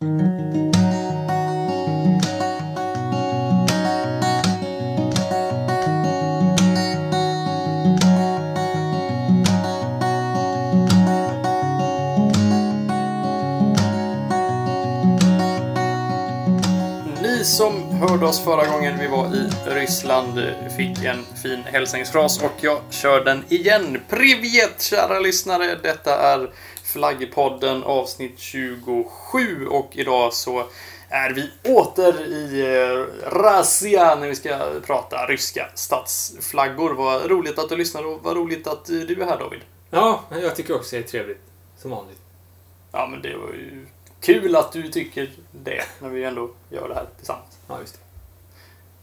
Ni som hörde oss förra gången vi var i Ryssland fick en fin hälsningsfras och jag kör den igen. Privet kära lyssnare! Detta är Flaggpodden avsnitt 27 och idag så är vi åter i eh, Razia när vi ska prata ryska statsflaggor. Vad roligt att du lyssnar och vad roligt att du är här David. Ja, jag tycker också det är trevligt. Som vanligt. Ja, men det var ju kul att du tycker det när vi ändå gör det här tillsammans. Ja, just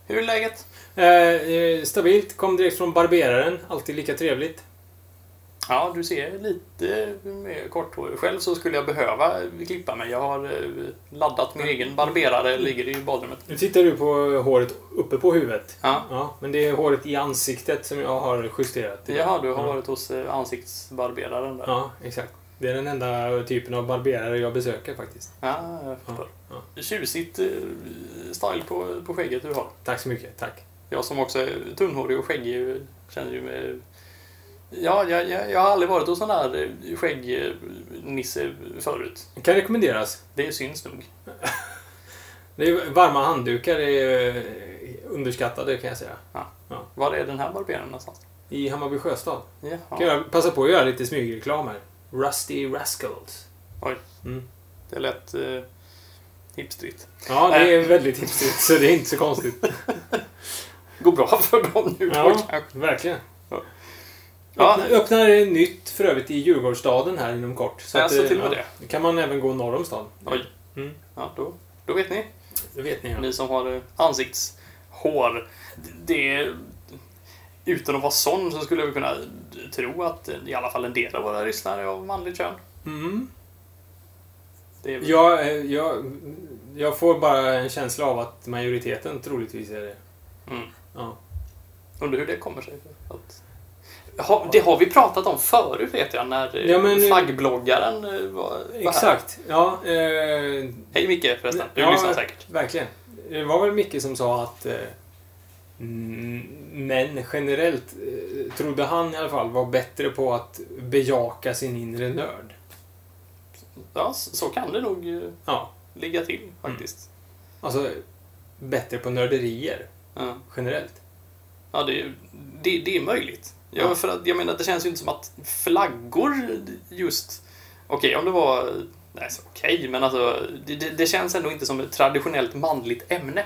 Hur är läget? det. Eh, stabilt. Kom direkt från barberaren. Alltid lika trevligt. Ja, du ser lite mer korthårig. Själv så skulle jag behöva klippa mig. Jag har eh, laddat min egen barberare, ligger i badrummet. Nu tittar du på håret uppe på huvudet. Ja. Ja, men det är håret i ansiktet som jag har justerat. Jaha, du har Ja. varit hos eh, ansiktsbarberaren där. Ja, exakt. Det är den enda typen av barberare jag besöker faktiskt. Ja, jag förstår. Ja. Tjusigt eh, style på, på skägget du har. Tack så mycket. Tack. Jag som också är tunnhårig och skäggig känner ju mig... Ja, jag, jag, jag har aldrig varit hos sån där eh, skäggnisse förut. Kan rekommenderas. Det syns nog. Det är varma handdukar är eh, underskattade kan jag säga. Var är den här barberaren någonstans? I Hammarby Sjöstad. Jaha. Kan jag passa på att göra lite smygreklam här. Rusty Rascals. Oj. Mm. Det lät eh, hipstrigt. Ja, det är väldigt hipstrigt så det är inte så konstigt. Går bra för dem nu då Ja, kanske. verkligen. Ja, Öppnar, nytt för övrigt i Djurgårdsstaden här inom kort. Så Alltså, eh, till och med ja, det kan man även gå norr om stan. Oj. Mm. ja då, då vet ni. Det vet ni ja. Ni som har eh, ansiktshår. Det, utan att vara sån så skulle vi kunna tro att eh, i alla fall en del av våra lyssnare är av manligt kön. Mm. Väl- Jag, eh, jag, jag får bara en känsla av att majoriteten troligtvis är det. Mm. Ja. Undrar hur det kommer sig. Att... Ha, det har vi pratat om förut vet jag, när eh, Ja, men- flaggbloggaren eh, var, var här. Exakt. Ja, eh, Hej Micke förresten, du Ja, lyssnar säkert. Verkligen. Det var väl Micke som sa att eh, mm, män generellt, eh, trodde han i alla fall, var bättre på att bejaka sin inre nörd. Ja, så kan det nog eh, Ja, ligga till faktiskt. alltså bättre på nörderier Ja. generellt. Ja, det, det, det är möjligt. Ja, Ja. för att, jag menar, det känns ju inte som att flaggor just... Okej, om det var... Nej, så okej, men alltså... Det, det, det känns ändå inte som ett traditionellt manligt ämne.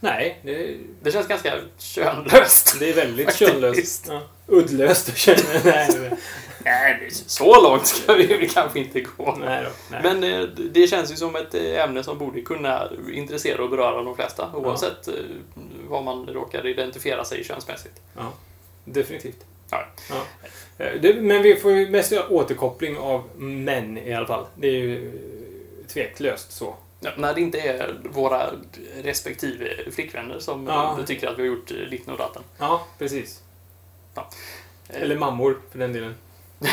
Nej, det, Det känns ganska könlöst. det är väldigt Faktiskt. könlöst. Ja. Uddlöst och känner nej, nej, Nej, det- så långt ska vi kanske inte gå. nej, då, nej. Men eh, det känns ju som ett eh, ämne som borde kunna intressera och beröra de flesta, oavsett eh, vad man råkar identifiera sig könsmässigt. Ja, definitivt. Ja. Ja. Eh, Det, men vi får ju mest återkoppling av män i alla fall. Det är ju eh, tveklöst så. Ja, när det inte är våra respektive flickvänner som Ja. eh, tycker att vi har gjort eh, ditten och datten. Ja, precis. Eh, Eller mammor för den delen.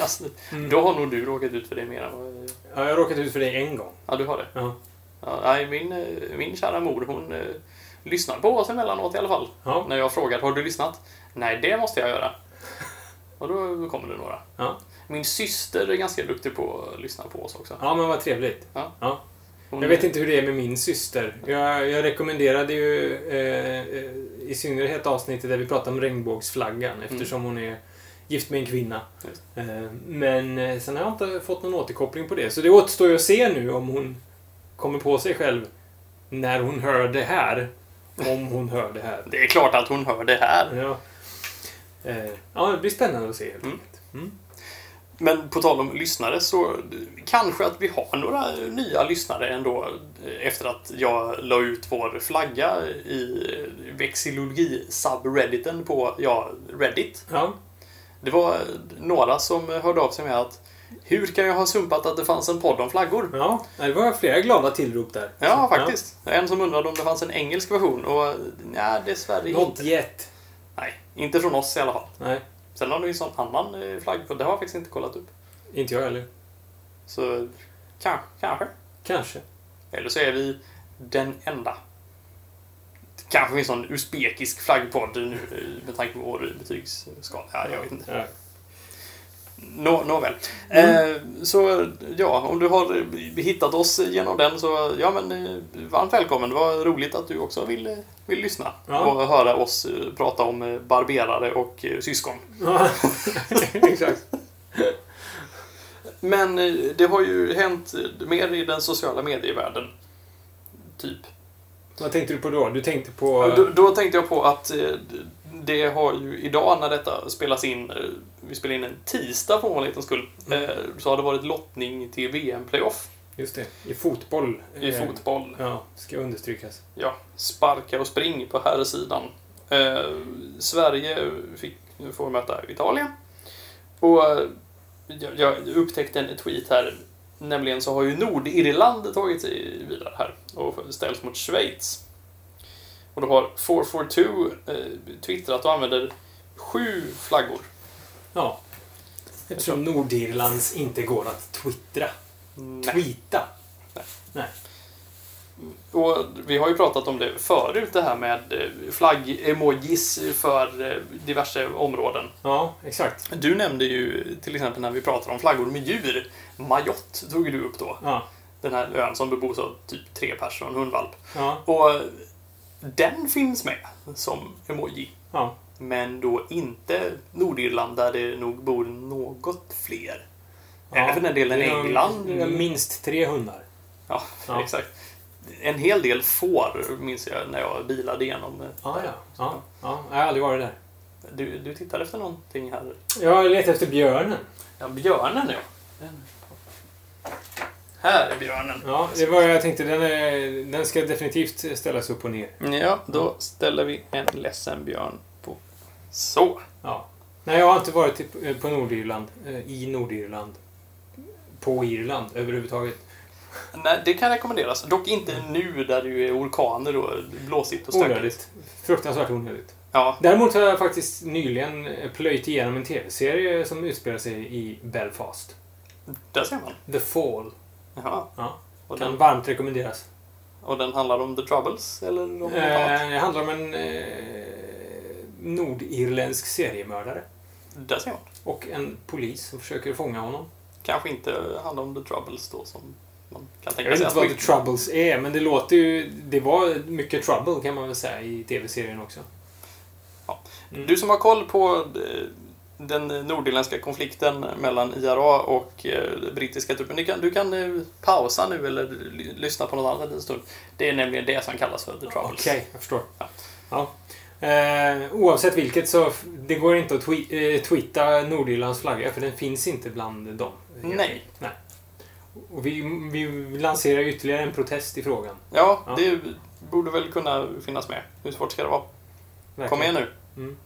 Alltså, Mm. Då har nog du råkat ut för det mer än. Ja, jag har råkat ut för det en gång. Ja, du har det. Ja. Ja, nej, min, eh, min kära mor, hon eh, lyssnar på oss emellanåt i alla fall. Ja. När jag frågar, har du lyssnat? Nej, det måste jag göra. Och då kommer det några. Ja. Min syster är ganska duktig på att lyssna på oss också. ja, men vad trevligt. Ja. Ja. Jag vet inte hur det är med min syster. Jag, jag rekommenderade ju eh, eh, i synnerhet avsnittet där vi pratade om regnbågsflaggan eftersom hon är gift med en kvinna. Eh, men eh, sen har jag inte fått någon återkoppling på det. Så det återstår ju att se nu om hon kommer på sig själv när hon hör det här. Om hon hör det här. Det är klart att hon hör det här. Ja, ja det blir spännande att se helt Mm. Mm. Men på tal om lyssnare så eh, kanske att vi har några nya lyssnare ändå eh, efter att jag la ut vår flagga i eh, vexillologi-subredditen på ja, Reddit. Ja, Det var några som hörde av sig med att hur kan jag ha sumpat att det fanns en podd om flaggor? ja, det var flera glada tillrop där. Ja, faktiskt. En som undrade om det fanns en engelsk version och ja, dessvärre Not inte. yet. Inte från oss i alla fall. Nej, Sen har du ju sån annan eh, flaggpodd, det har jag faktiskt inte kollat upp. inte jag heller. Så kanske, kanske. Kanske. Eller så är vi den enda. Kanske en sån usbekisk flaggpodd nu eh, med tanke på vår betygsskala. Ja, jag vet inte. Ja. Nå, nåväl. Mm. Eh, så ja, om du har hittat oss genom den så ja men eh, varmt välkommen. Det var roligt att du också vill, eh, vill lyssna Ja. och höra oss eh, prata om barberare och syskon. Ja, exakt. Men det har ju hänt mer i den sociala medievärlden. Typ. Vad tänkte du på då? Du tänkte på... Då, då tänkte jag på att det har ju idag när detta spelas in, eh, vi spelar in en tisdag för ovanlighetens skull, Mm. eh, så har det varit lottning till VM-playoff Just det. I fotboll. i eh, fotboll. Ja, ska understrykas. Ja, sparka och spring på här sidan. Eh, Sverige fick, får möta Italien. Och eh, jag, jag upptäckte en tweet här. Nämligen så har ju Nordirland tagit sig vidare här och ställs mot Schweiz. Och då har 442 eh, twittrat och använder sju flaggor. Ja. Eftersom Nordirlands inte går att twittra. Nej. Tweeta. Nej. Och vi har ju pratat om det förut, det här med eh, flagg-emojis för eh, diverse områden. Ja, exakt. Du nämnde ju till exempel när vi pratade om flaggor med djur. Mayotte tog du upp då. Ja. Den här ön som bebos av typ tre personer en hundvalp. Ja. Och den finns med som emoji. Ja. Men då inte Nordirland där det nog bor något fler. Eller för den delen är England. Minst tre hundar. Ja, Ja. exakt. En hel del får minns jag när jag bilade igenom. eh, Ja, ja. ja. ja. Jag har aldrig varit där. Du, du tittar efter någonting här. Jag letar efter björnen. Ja, björnen ja. Den. Här är björnen. Ja, det var jag tänkte. Den, är, den ska definitivt ställas upp och ner. Ja, då ställer vi en ledsen björn på. Så. Ja. Nej, jag har inte varit på Nordirland. eh, I Nordirland. På Irland överhuvudtaget. Nej, det kan rekommenderas. Dock inte nu där det ju är orkaner och blåsigt och stökigt. Onödigt. Fruktansvärt onödigt. Ja, Däremot har jag faktiskt nyligen eh, plöjt igenom en tv-serie som utspelar sig i Belfast. där ser man. The Fall. Ja. Ja. Och, Kan den, varmt rekommenderas. och den handlar om The Troubles, eller om något Eh, det handlar om en eh, nordirländsk seriemördare. Där ser man. Och en polis som försöker fånga honom. Kanske inte handlar om The Troubles då, som man kan Jag tänka vet sig. inte vad The Troubles är, men det låter ju... Det var mycket trouble kan man väl säga i tv-serien också. Ja. Mm. Du som har koll på eh, den nordirländska konflikten mellan IRA och eh, brittiska truppen. Du kan, du kan eh, pausa nu eller ly- lyssna på något annat en stund. Det är nämligen det som kallas för The Troubles. Okej, jag förstår. Ja. Ja. Eh, oavsett vilket så det går inte att twe- eh, tweeta Nordirlands flagga för den finns inte bland dem. Nej. Nej. Och vi, vi lanserar ytterligare en protest i frågan. Ja, Ja. det borde väl kunna finnas med. Hur svårt ska det vara? Verkligen. Kom igen nu. Mm.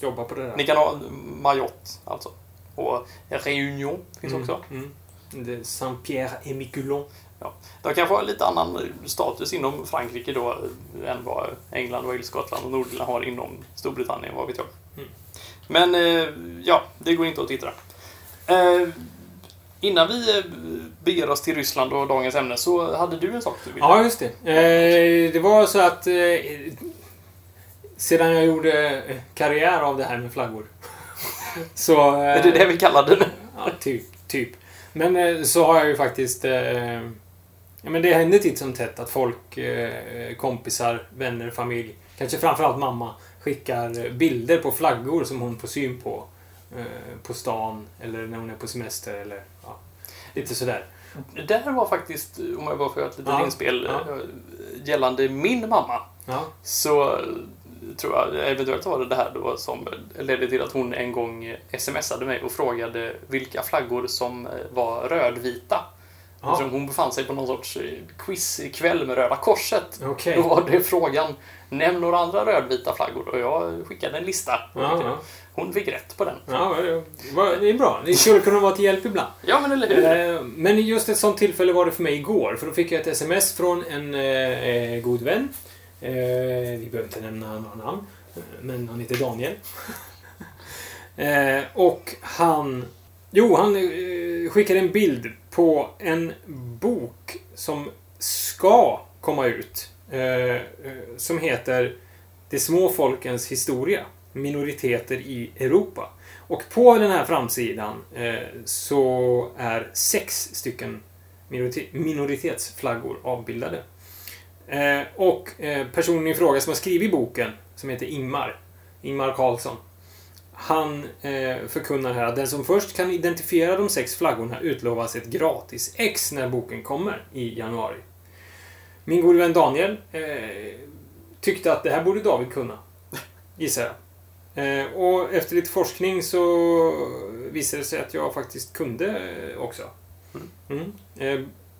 Jobba på det där. Ni kan ha Mayotte, alltså. Och Réunion finns Mm, också. Mm. Det Saint-Pierre et Miquelon. De kan få en lite annan status inom Frankrike då eh, än vad England, Wales, Skottland och Nordirland har inom Storbritannien, vad vet jag. Mm. Men eh, ja, det går inte att titta. Eh, innan vi beger oss till Ryssland och dagens ämne så hade du en sak du ville... Ja, just det. Eh, det var så att eh, sedan jag gjorde eh, karriär av det här med flaggor så... Eh, Är det det vi kallar det nu? Ja, typ. typ. Men eh, så har jag ju faktiskt... Eh, ja, men det händer titt som tätt att folk, eh, kompisar, vänner, familj, kanske framförallt mamma, skickar bilder på flaggor som hon får syn på. Eh, på stan eller när hon är på semester eller ja, lite sådär. Det här var faktiskt, om jag bara får göra ett litet Ja, inspel, ja. eh, gällande min mamma. Ja, Så eh, tror jag, eventuellt var det det här då som ledde till att hon en gång smsade mig och frågade vilka flaggor som eh, var rödvita. Ja. Eftersom hon befann sig på någon sorts eh, quizkväll med Röda Korset. okej. Då var det frågan, nämn några andra rödvita flaggor. Och jag skickade en lista. Ja, ja. Hon fick rätt på den. Ja, det är bra. Det skulle kunna vara till hjälp ibland. Ja, men eller hur? Eh, Men just ett sånt tillfälle var det för mig igår. För då fick jag ett sms från en god vän. Eh, vi behöver inte nämna några namn. Men han heter Daniel. eh, och han... Jo, han eh, skickade en bild på en bok som ska komma ut. Eh, eh, som heter De små folkens historia. Minoriteter i Europa. Och på den här framsidan eh, så är sex stycken minorite- minoritetsflaggor avbildade. Eh, och eh, personen i fråga som har skrivit boken, som heter Ingmar, Ingmar Karlsson, han eh, förkunnar här att den som först kan identifiera de sex flaggorna utlovas ett gratis ex när boken kommer i januari. Min gode vän Daniel eh, tyckte att det här borde David kunna, gissar jag. Eh, och efter lite forskning så visade det sig att jag faktiskt kunde eh, också. Mm.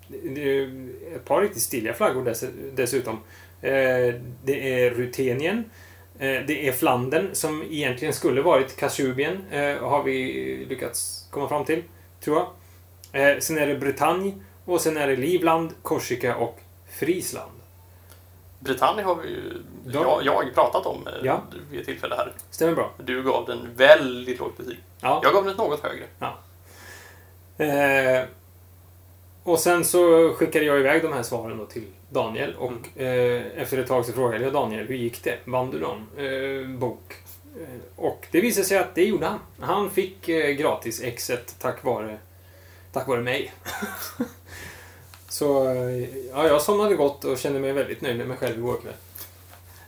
Det är ett par riktigt stiliga flaggor dess, dessutom. Eh, det är Rutenien. Eh, det är Flandern som egentligen skulle varit Kasubien. Eh, har vi lyckats komma fram till, tror jag. Sen är det Bretagne. Och sen är det Livland, Korsika och Friesland. Bretagne har vi ju, Ja. jag, jag pratat om Ja. vid ett tillfälle här. Stämmer bra. Du gav den väldigt lågt betyg. Ja. Jag gav den ett något högre. Eh, och sen så skickade jag iväg de här svaren då till Daniel och eh, efter ett tag så frågade jag Daniel, hur gick det? Vann du någon eh, bok? Eh, och det visade sig att det gjorde han. Han fick eh, gratis exet tack vare, tack vare mig. så eh, ja, jag somnade gott och kände mig väldigt nöjd med mig själv igår kväll.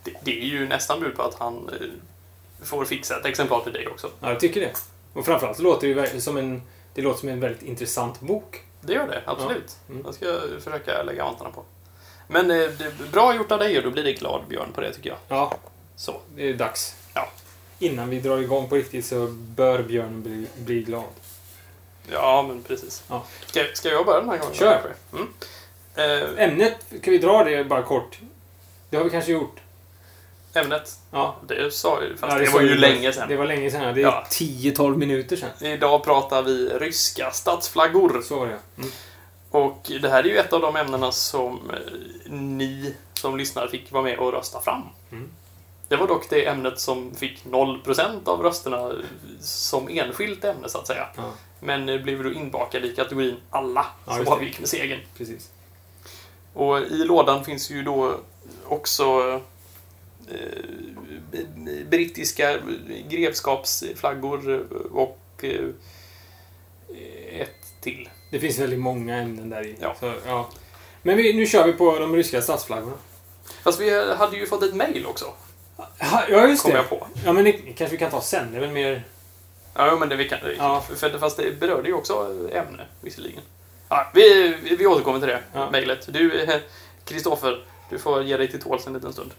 Det, det är ju nästan bud på att han eh, får fixa ett exemplar till dig också. Ja, jag tycker det. Och framförallt låter det ju som en, det låter som en väldigt intressant bok. Det gör det, absolut. Ja. Mm. Jag ska försöka lägga vantarna på. Men eh, det är bra gjort av dig och då blir det glad Björn på det tycker jag. Ja, Så. det är dags. Ja. Innan vi drar igång på riktigt så bör Björn bli, bli glad. Ja, men precis. Ja. Ska, ska jag börja den här gången? Kör. Mm. Eh, Ämnet, kan vi dra det bara kort? Det har vi kanske gjort. Ämnet, Ja. det sa ju, fast Ja, det, sa var ju länge sedan. Det var länge sedan. Det är Ja. 10-12 minuter sedan. Idag pratar vi ryska statsflaggor. Så var det mm. Och det här är ju ett av de ämnena som eh, ni som lyssnar fick vara med och rösta fram. Mm. Det var dock det ämnet som fick 0% av rösterna som enskilt ämne så att säga. Ja, Men blev då inbakad i kategorin alla Ja, det. avgick med segern. precis. Och i lådan finns ju då också brittiska grevskapsflaggor och eh, ett till. Det finns väldigt många ämnen där i. Ja. Så, ja. Men vi, nu kör vi på de ryska statsflaggorna. Fast vi hade ju fått ett mail också, Ja, just kom det. jag på. Ja, men det kanske vi kan ta sen. Det är väl mer... Ja, men det vi kan... Ja. För, fast det berörde ju också ämne, visserligen. Ja, vi, vi återkommer till det, Ja. mejlet. Du, eh, Kristoffer, du får ge dig till tåls en liten stund.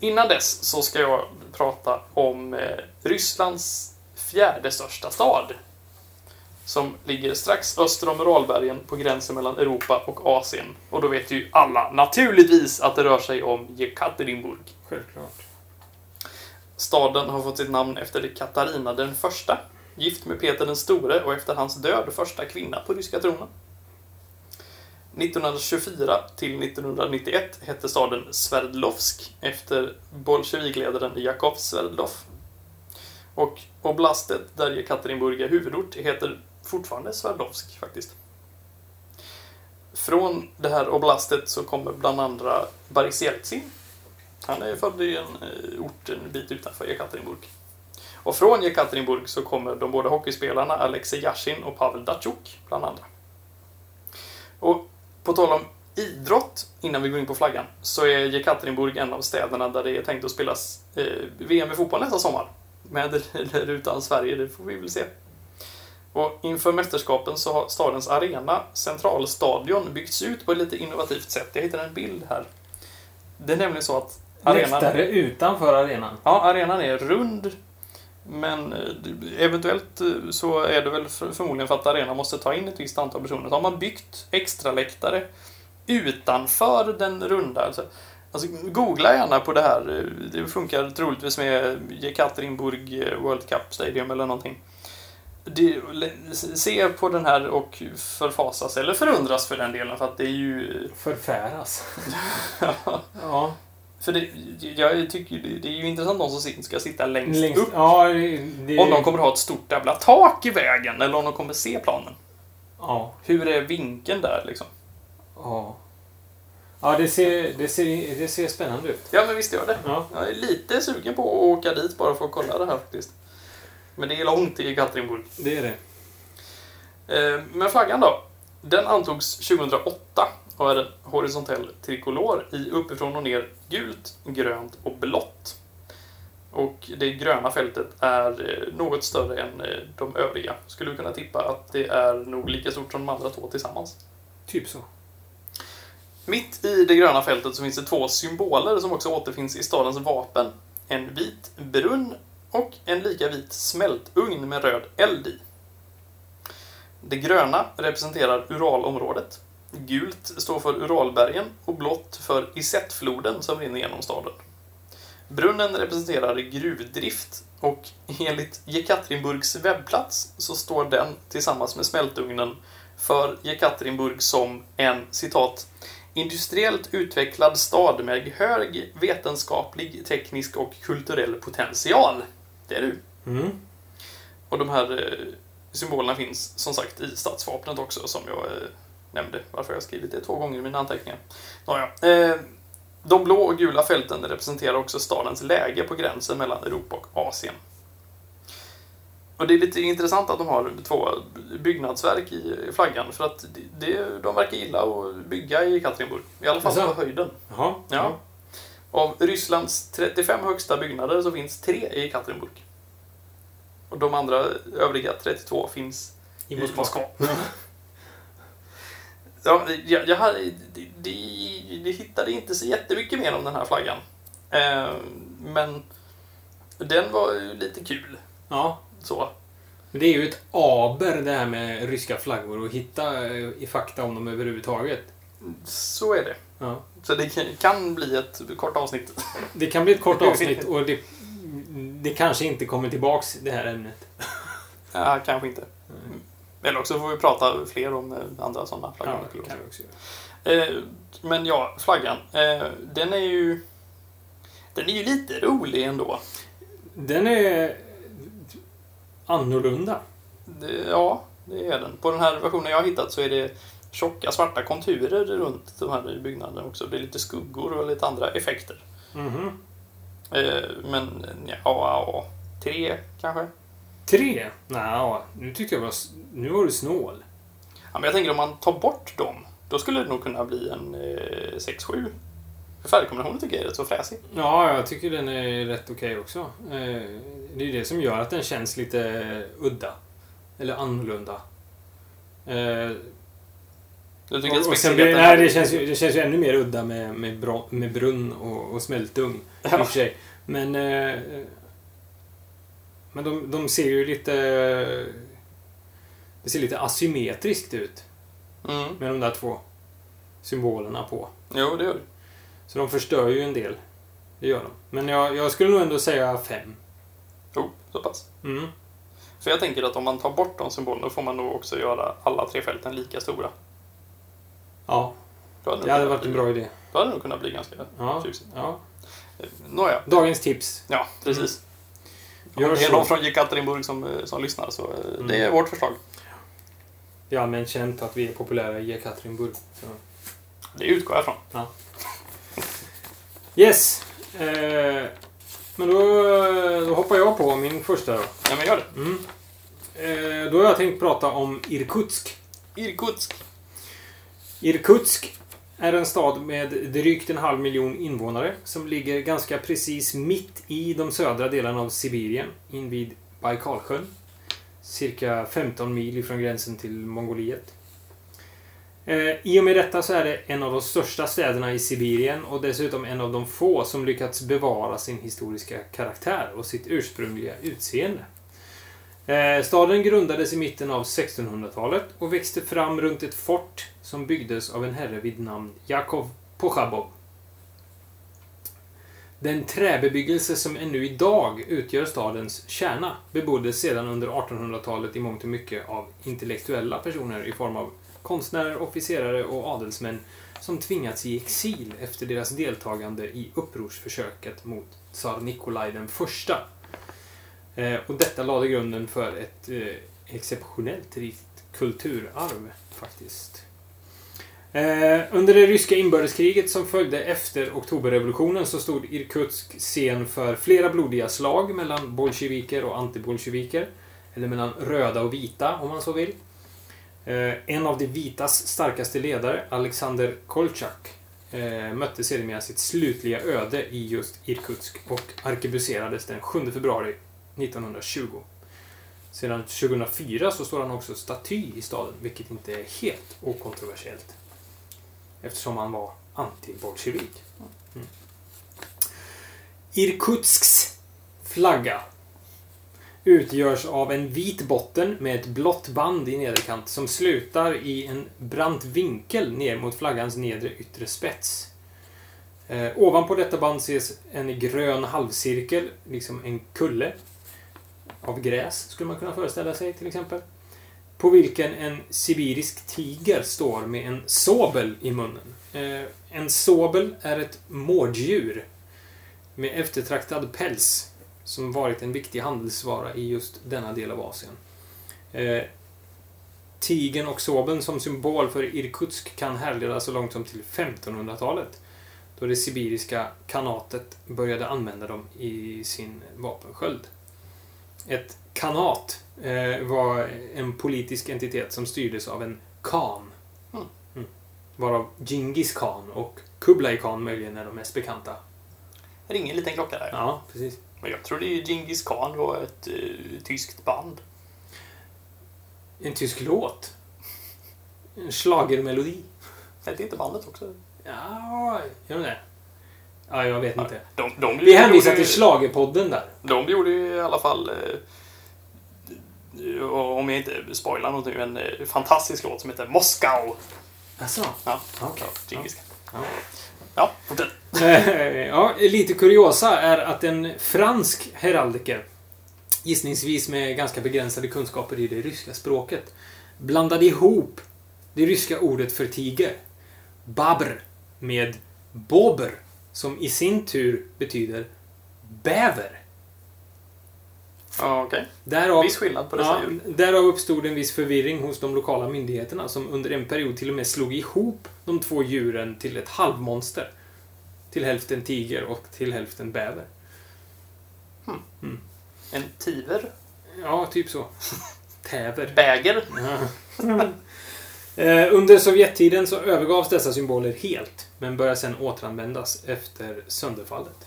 Innan dess så ska jag prata om eh, Rysslands fjärde största stad. Som ligger strax öster om Uralbergen på gränsen mellan Europa och Asien. Och då vet ju alla naturligtvis att det rör sig om Jekaterinburg. Självklart. Staden har fått sitt namn efter Katarina den första, gift med Peter den store och efter hans död första kvinna på ryska tronen. 1924 till 1991 hette staden Sverdlovsk efter bolsjevikledaren Jakov Sverdlov. Och oblastet, där Jekaterinburg är huvudort, heter fortfarande Sverdlovsk faktiskt. Från det här oblastet så kommer bland andra Boris Jeltsin, han är född i en eh, ort en bit utanför Jekaterinburg. Och från Jekaterinburg så kommer de båda hockeyspelarna Alexej Yashin och Pavel Datsjuk, bland andra. Och på tal om idrott, innan vi går in på flaggan, så är Jekaterinburg en av städerna där det är tänkt att spelas eh, VM i fotboll nästa sommar. Med eller utan Sverige, det får vi väl se. Och inför mästerskapen så har stadens arena, Centralstadion, byggts ut på ett lite innovativt sätt. Jag hittade en bild här. Det är nämligen så att arenan... Läktare utanför arenan. Ja, arenan är rund. Men eh, eventuellt eh, så är det väl för- förmodligen för att arenan måste ta in ett visst antal personer. Så har man byggt extra läktare utanför den runda. Alltså, alltså googla gärna på det här. Det funkar troligtvis med Jekaterinburg eh, World Cup Stadium eller någonting. Det, se på den här och förfasas, eller förundras för den delen, för att det är ju... Förfäras. ja. För det, jag tycker det är ju intressant de som ska sitta längst, Längst, upp. ja, det, Om de kommer ha ett stort jävla tak i vägen eller om de kommer se planen. Ja. Hur är vinkeln där liksom? Ja. Ja, det ser, det ser, det ser spännande ut. Ja, men visst gör det. Ja. Jag är lite sugen på att åka dit bara för att kolla det här faktiskt. Men det är långt till Katrinburg. Det är det. Eh, Men flaggan då? Den antogs 2008 är en horisontell trikolor i uppifrån och ner gult, grönt och blått. Och det gröna fältet är eh, något större än eh, de övriga. Skulle vi kunna tippa att det är nog lika stort som de andra två tillsammans. Typ så. Mitt i det gröna fältet så finns det två symboler som också återfinns i stadens vapen. En vit brunn och en lika vit smältugn med röd eld i. Det gröna representerar Uralområdet. Gult står för Uralbergen och blått för Isetfloden som rinner genom staden. Brunnen representerar gruvdrift och enligt Jekaterinburgs webbplats så står den tillsammans med smältugnen för Jekaterinburg som en citat industriellt utvecklad stad med hög vetenskaplig, teknisk och kulturell potential. Det är du. Mm. Och de här eh, symbolerna finns som sagt i stadsvapnet också som jag eh, nämnde. Varför jag skrivit det två gånger i mina anteckningar. Nåja. Eh, de blå och gula fälten representerar också stadens läge på gränsen mellan Europa och Asien. Och det är lite intressant att de har två byggnadsverk i flaggan för att det, de verkar gilla att bygga i Katrinburg. I alla fall på höjden. Jaha. Ja. Av Rysslands 35 högsta byggnader så finns tre i Katrinburg. Och de andra övriga 32 finns I i Moskva. Ja, jag, jag, det, hittade inte så jättemycket mer om den här flaggan. Eh, men den var ju lite kul. Ja. Så. Det är ju ett aber det här med ryska flaggor och hitta eh, i fakta om dem överhuvudtaget. så är det. Ja. Så det kan- kan bli ett kort avsnitt. Det kan bli ett kort avsnitt och det, det kanske inte kommer tillbaks det här ämnet. Ja, kanske inte. Eller också får vi prata fler om eh, andra sådana flaggor. Ja, kan också. Eh, men ja, flaggan. Eh, den är ju... Den är ju lite rolig ändå. Den är annorlunda. Ja, det är den. På den här versionen jag har hittat så är det tjocka svarta konturer runt de här byggnaderna också. Det är lite skuggor och lite andra effekter. Mhm. Eh, men ja, ja, tre kanske? Tre? Nja, nu tyckte jag var... Nu var du snål. Ja, men jag tänker om man tar bort dem, då skulle det nog kunna bli en eh, 6-7. För färgkombinationen tycker jag är rätt så fräsig. Ja, jag tycker den är rätt okej också. Eh, Det är det som gör att den känns lite udda. Eller annorlunda. Eh, Du tycker att och, och sen blir, nej, det känns, ju, det känns ju ännu mer udda med, med, med brunn och, och smältugn. I och för sig. Men... Eh, men de, de ser ju lite... Det ser lite asymmetriskt ut Mm. med de där två symbolerna på. Jo, det gör det. Så de förstör ju en del. Det gör de. Men jag, jag skulle nog ändå säga fem. Jo, så pass. Mm. För jag tänker att om man tar bort de symbolerna får man nog också göra alla tre fälten lika stora. Ja, Då hade det hade varit kunnat en bli- bra idé. Då hade det nog kunnat bli ganska Ja, tjusigt. ja. Eh, Nåja, Dagens tips. ja precis. Gör det är så. någon från Jekaterinburg som, eh, som lyssnar så eh, Mm. det är vårt förslag. Det är allmänt känt att vi är populära i Ekaterinburg. Så. Det utgår jag ifrån. Yes! Eh, men då, då hoppar jag på min första då. Ja, men gör det. Mm. Eh, då har jag tänkt prata om Irkutsk. Irkutsk. Irkutsk är en stad med drygt en halv miljon invånare som ligger ganska precis mitt i de södra delarna av Sibirien invid Baikalsjön. Cirka 15 mil ifrån gränsen till Mongoliet. Eh, I och med detta så är det en av de största städerna i Sibirien och dessutom en av de få som lyckats bevara sin historiska karaktär och sitt ursprungliga utseende. Eh, staden grundades i mitten av 1600-talet och växte fram runt ett fort som byggdes av en herre vid namn Jakov Pochabov. Den träbebyggelse som ännu idag utgör stadens kärna beboddes sedan under 1800-talet i mångt och mycket av intellektuella personer i form av konstnärer, officerare och adelsmän som tvingats i exil efter deras deltagande i upprorsförsöket mot tsar Nikolaj den första. Eh, och detta lade grunden för ett eh, exceptionellt rikt kulturarv, faktiskt. Eh, under det ryska inbördeskriget som följde efter oktoberrevolutionen så stod Irkutsk scen för flera blodiga slag mellan bolsjeviker och antibolsjeviker. Eller mellan röda och vita, om man så vill. Eh, en av de vitas starkaste ledare, Alexander Kolchak, eh, mötte sedermera sitt slutliga öde i just Irkutsk och arkebuserades den 7 februari 1920. Sedan 2004 så står han också staty i staden, vilket inte är helt okontroversiellt. Eftersom han var antibolsjevik. Mm. Irkutsks flagga utgörs av en vit botten med ett blått band i nederkant som slutar i en brant vinkel ner mot flaggans nedre yttre spets. Eh, ovanpå detta band ses en grön halvcirkel, liksom en kulle. Av gräs, skulle man kunna föreställa sig till exempel. På vilken en sibirisk tiger står med en sobel i munnen. Eh, en sobel är ett mårddjur med eftertraktad päls som varit en viktig handelsvara i just denna del av Asien. Tigen tigern och sobeln som symbol för Irkutsk kan härledas så långt som till 1500-talet då det sibiriska kanatet började använda dem i sin vapensköld. Ett kanat eh, var en politisk entitet som styrdes av en khan. Mm. Mm. Varav Genghis khan och Kublai khan möjligen är de mest bekanta. Ringer en liten klocka där. Ja, precis. Men jag tror det är Genghis Khan var ett uh, tyskt band. En tysk låt. En schlagermelodi. Hette inte bandet också? Ja, gör de det? Ja, jag vet inte. De, de, Vi hänvisar till Schlagerpodden där. De gjorde ju i alla fall, eh, om jag inte spoilar någonting, en eh, fantastisk låt som heter Moskau. Jaså? Ja, Okej. Genghis. Ja. Ja, fortsätt. ja, lite kuriosa är att en fransk heraldiker, gissningsvis med ganska begränsade kunskaper i det ryska språket, blandade ihop det ryska ordet för tiger, babr, med bober, som i sin tur betyder bäver. Ja, Okej. Därav, Viss skillnad på dessa ja, djur. därav uppstod en viss förvirring hos de lokala myndigheterna som under en period till och med slog ihop de två djuren till ett halvmonster. Till hälften tiger och till hälften bäver. En tiver. Ja, typ så. Täver. Bäger. Eh, Under Sovjettiden så övergavs dessa symboler helt, men började sedan återanvändas efter sönderfallet.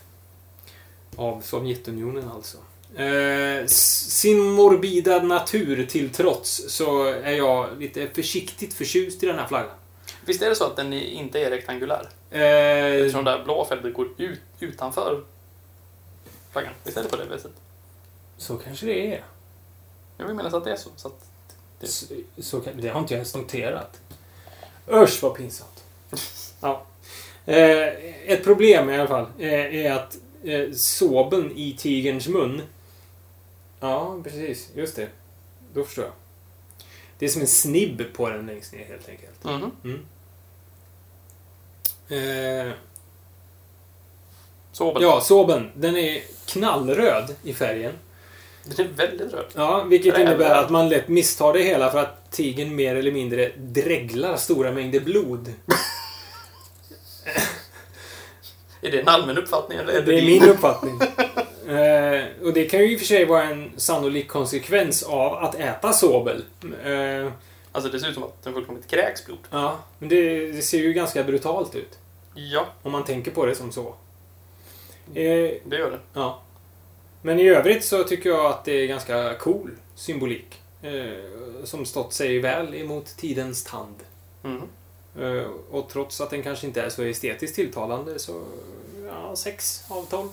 Av Sovjetunionen alltså. Eh, sin morbida natur till trots så är jag lite försiktigt förtjust i den här flaggan. Visst är det så att den inte är rektangulär? Eh, Eftersom det där blåa fältet går ut, utanför flaggan. Visst är det på det viset? så kanske det är. Jag vill minnas att det är så. så att, Så, så det har inte jag ens noterat. Usch vad pinsamt. Ja. Eh, ett problem i alla fall eh, är att eh, såben i tigerns mun... Ja, precis. Just det. Då förstår jag. Det är som en snibb på den längst ner helt enkelt. Mhm. Mm. Eh, Sobel. ja, såben. Den är knallröd i färgen. Den är väldigt röd. Ja, vilket Räv. innebär att man lätt misstar det hela för att tigern mer eller mindre dreglar stora mängder blod. Är det en allmän uppfattning eller är det, Det är min uppfattning. Eh, och det kan ju i och för sig vara en sannolik konsekvens av att äta sobel. Eh, Alltså det ser ut som att den fullkomligt kräks blod. ja, men det, det ser ju ganska brutalt ut. Ja, Om man tänker på det som så. Eh, det gör det. ja. Men i övrigt så tycker jag att det är ganska cool symbolik. Eh, som stått sig väl emot tidens tand. Mhm. Eh, och trots att den kanske inte är så estetiskt tilltalande så... Ja, 6 av 12.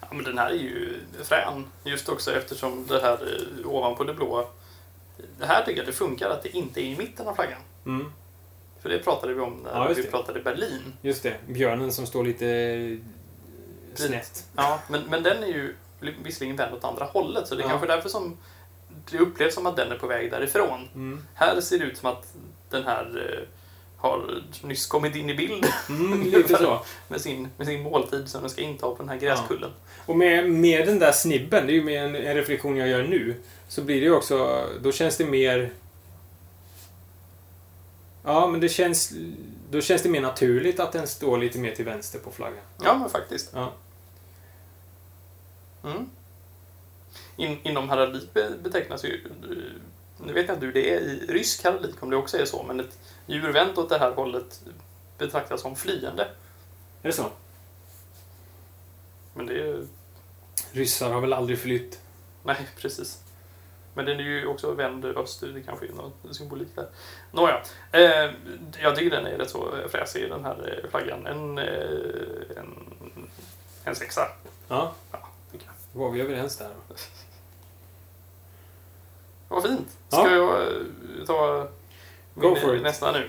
Ja, men den här är ju frän. Just också eftersom det här eh, ovanpå det blåa. Det här tycker jag det funkar att det inte är i mitten av flaggan. Mm, För det pratade vi om när Ja, vi pratade Berlin. just det. Björnen som står lite snett. Ja, men, men den är ju visserligen vänd åt andra hållet så det är Ja. kanske därför som det upplevs som att den är på väg därifrån. Mm. Här ser det ut som att den här eh, har nyss kommit in i bild Mm, lite så. med sin, med sin måltid som den ska inta på den här gräskullen. Och med, med den där snibben, det är ju med en, en reflektion jag gör nu, så blir det ju också... Då känns det mer... Ja, men det känns... Då känns det mer naturligt att den står lite mer till vänster på flaggan. Ja, men faktiskt. Ja. Mm. In, inom heraldik be- betecknas ju... Nu vet jag inte hur det är i rysk heraldik, om det också är så, men ett djur vänt åt det här hållet betraktas som flyende. Är det så? Men det är ju... Ryssar har väl aldrig flytt? Nej, precis. Men den är ju också vänd österut, det kanske är någon symbolik där. Nåja, eh, jag tycker den är rätt så fräsig, den här eh, flaggan. En, eh, en, en sexa, Ja. ja, tycker jag. Var vi överens där. Vad fint. Ska Ja. jag eh, ta Go min for it. nästa nu?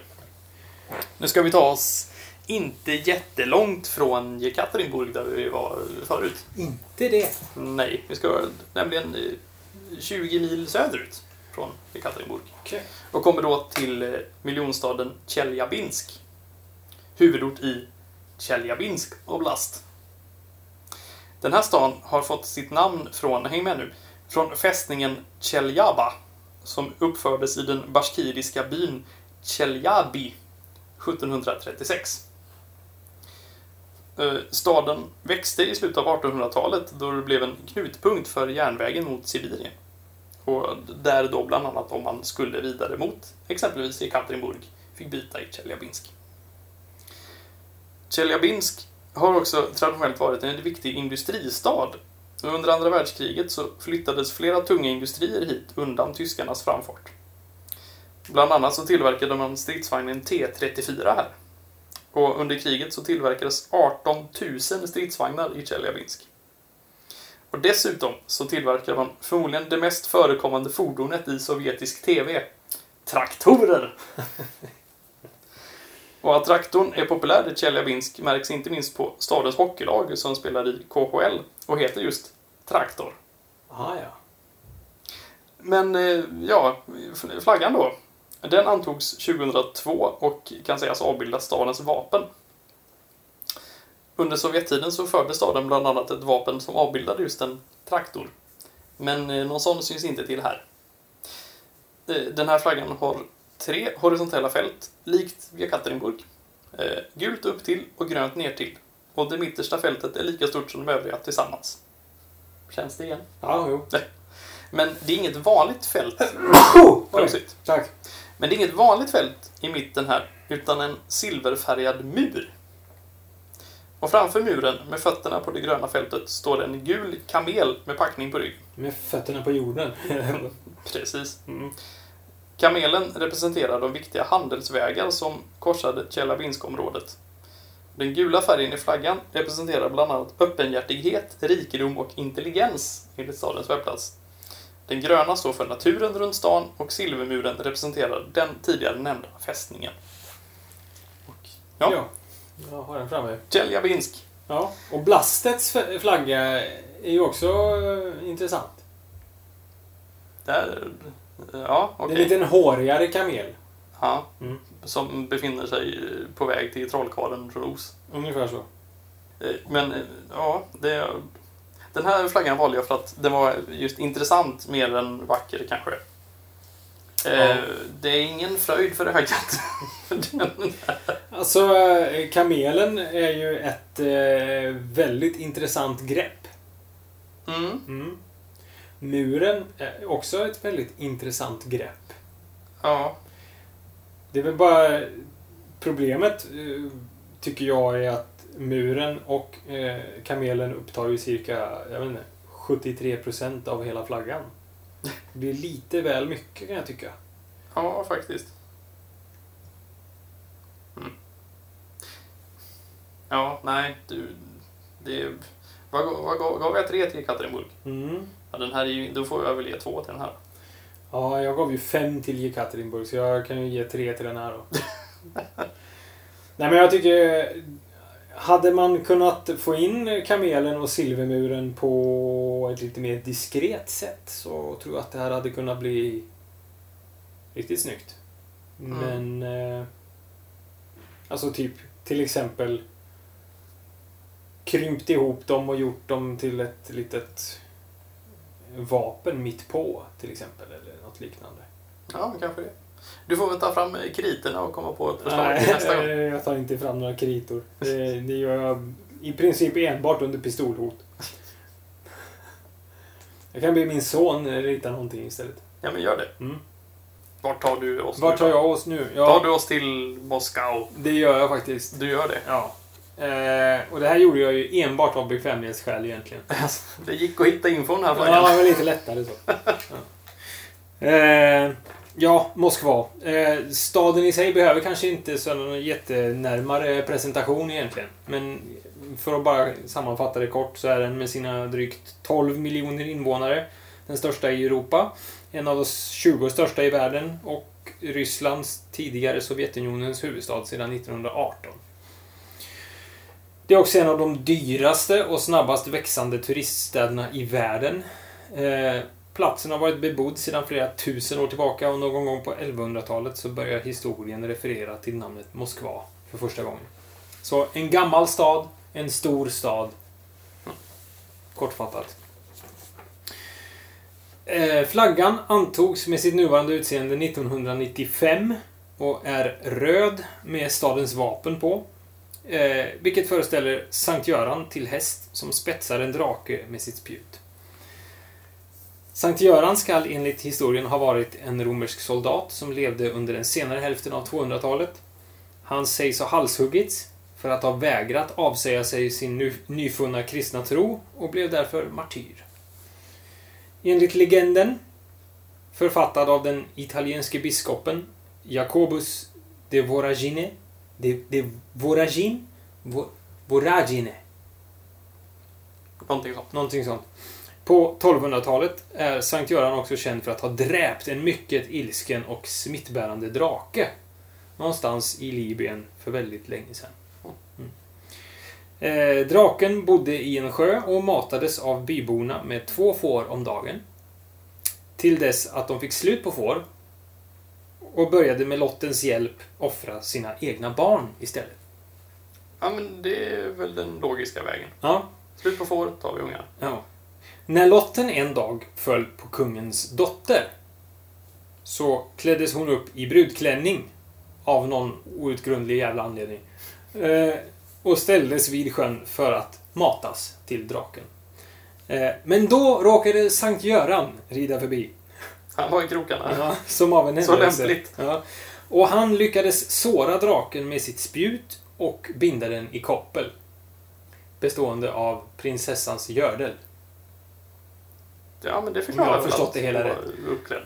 Nu ska vi ta oss inte jättelångt från Jekaterinburg där vi var förut. Inte det. Nej, vi ska nämligen 20 mil söderut från Jekaterinburg. Okej. Och kommer då till eh, miljonstaden Tjeljabinsk. Huvudort i Tjeljabinsk oblast. Den här stan har fått sitt namn från, häng med nu, från fästningen Tjeljaba som uppfördes i den bashkiriska byn Tjeljabi 1736. Eh, staden växte i slutet av 1800-talet då det blev en knutpunkt för järnvägen mot Sibirien. Och där då bland annat om man skulle vidare mot exempelvis Ekaterinburg fick byta i Tjeljabinsk. Tjeljabinsk har också traditionellt varit en viktig industristad. Under andra världskriget så flyttades flera tunga industrier hit undan tyskarnas framfart. Bland annat så tillverkade man stridsvagnen T34 här. Och under kriget så tillverkades 18 000 stridsvagnar i Tjeljabinsk. Och dessutom så tillverkar man förmodligen det mest förekommande fordonet i sovjetisk TV. Traktorer! och att traktorn är populär i Tjeljabinsk märks inte minst på stadens hockeylag som spelar i KHL och heter just Traktor. Aha, ja. Men eh, ja, flaggan då. Den antogs 2002 och kan sägas avbilda stadens vapen. Under Sovjettiden så förde staden bland annat ett vapen som avbildade just en traktor. Men eh, någon sån syns inte till här. Eh, Den här flaggan har tre horisontella fält, likt Jekaterinburg. Eh, Gult upp till och grönt ner till. Och det mittersta fältet är lika stort som de övriga tillsammans. Känns det igen? Ja, jo. Men det är inget vanligt fält. Tack. Men det är inget vanligt fält i mitten här, utan en silverfärgad mur. Och framför muren, med fötterna på det gröna fältet, står en gul kamel med packning på ryggen. Med fötterna på jorden. Precis. Mm. Kamelen representerar de viktiga handelsvägar som korsade Tjeljabinsk-området. Den gula färgen i flaggan representerar bland annat öppenhjärtighet, rikedom och intelligens, enligt stadens webbplats. Den gröna står för naturen runt stan och silvermuren representerar den tidigare nämnda fästningen. Och, ja, Ja. Jag har den framme. Tjeljabinsk. Ja. Och Blastets flagga är ju också eh, intressant. Där, ja, Det är en liten hårigare kamel. Ja, Mm. som befinner sig på väg till trollkarlen från Os. Ungefär så. Eh, Men eh, ja, det, den här flaggan valde jag för att den var just intressant mer än vacker kanske. Eh, Ja. Det är ingen fröjd för ögat. Alltså, eh, kamelen är ju ett eh, väldigt intressant grepp. mm, Mm. Muren är också ett väldigt intressant grepp. ja, Det är väl bara problemet, tycker jag, är att muren och eh, kamelen upptar ju cirka, jag vet inte, 73% av hela flaggan. Det blir lite väl mycket kan jag tycka. ja, faktiskt. Mm. Ja, nej, du, det vad, vad, vad gav jag tre till Ekaterinburg? Mm. Ja, den här är ju, då får jag väl ge två till den här. Ja, jag gav ju fem till Jekaterinburg, så jag kan ju ge tre till den här då. Nej, men jag tycker... Hade man kunnat få in kamelen och silvermuren på ett lite mer diskret sätt så tror jag att det här hade kunnat bli riktigt snyggt. Mm. Men... Eh, alltså typ, till exempel krympt ihop dem och gjort dem till ett litet vapen mitt på, till exempel. Eller något liknande. Ja, kanske det. Du får väl ta fram kriterna och komma på ett förslag till nästa gång. Nej, jag tar inte fram några kritor. Det, det gör jag i princip enbart under pistolhot. Jag kan be min son rita någonting istället. Ja, men gör det. Mm. Vart tar du oss Vart tar jag oss nu? Tar Ja, du oss till Moskau? det gör jag faktiskt. Du gör det? Ja. Eh, och det här gjorde jag ju enbart av bekvämlighetsskäl egentligen. Det gick att hitta infon här Ja, flaggan. det var lite lättare så. Ja, eh, ja Moskva. Eh, staden i sig behöver kanske inte så någon jättenärmare presentation egentligen. Men för att bara sammanfatta det kort så är den med sina drygt 12 miljoner invånare den största i Europa. En av de 20 största i världen och Rysslands tidigare Sovjetunionens huvudstad sedan 1918. Det är också en av de dyraste och snabbast växande turiststäderna i världen. Eh, platsen har varit bebodd sedan flera tusen år tillbaka och någon gång på 1100-talet så börjar historien referera till namnet Moskva för första gången. Så en gammal stad, en stor stad. Kortfattat. Eh, flaggan antogs med sitt nuvarande utseende 1995 och är röd med stadens vapen på. Eh, vilket föreställer Sankt Göran till häst som spetsar en drake med sitt spjut. Sankt Göran skall enligt historien ha varit en romersk soldat som levde under den senare hälften av 200-talet. Han sägs ha halshuggits för att ha vägrat avsäga sig sin nyfunna kristna tro och blev därför martyr. Enligt legenden, författad av den italienske biskopen Jacobus de Voragine, de, de Voragine, Vo, Voragine, Någonting sånt. någonting sånt. På 1200-talet är Sankt Göran också känd för att ha dräpt en mycket ilsken och smittbärande drake. Någonstans i Libyen för väldigt länge sedan. Mm. Eh, draken bodde i en sjö och matades av byborna med två får om dagen. Till dess att de fick slut på får och började med lottens hjälp offra sina egna barn istället. Ja, men det är väl den logiska vägen. Ja, Slut på fåret, tar vi ungar. Ja. När lotten en dag föll på kungens dotter så kläddes hon upp i brudklänning av någon outgrundlig jävla anledning. Eh, och ställdes vid sjön för att matas till draken. Eh, men då råkade Sankt Göran rida förbi. Han var i krokarna. Ja, som av en Så händelse. lämpligt. Ja. Och han lyckades såra draken med sitt spjut och binda den i koppel. Bestående av prinsessans gördel. Ja, men det förklarar jag har förstått det hela rätt. Uppklädd.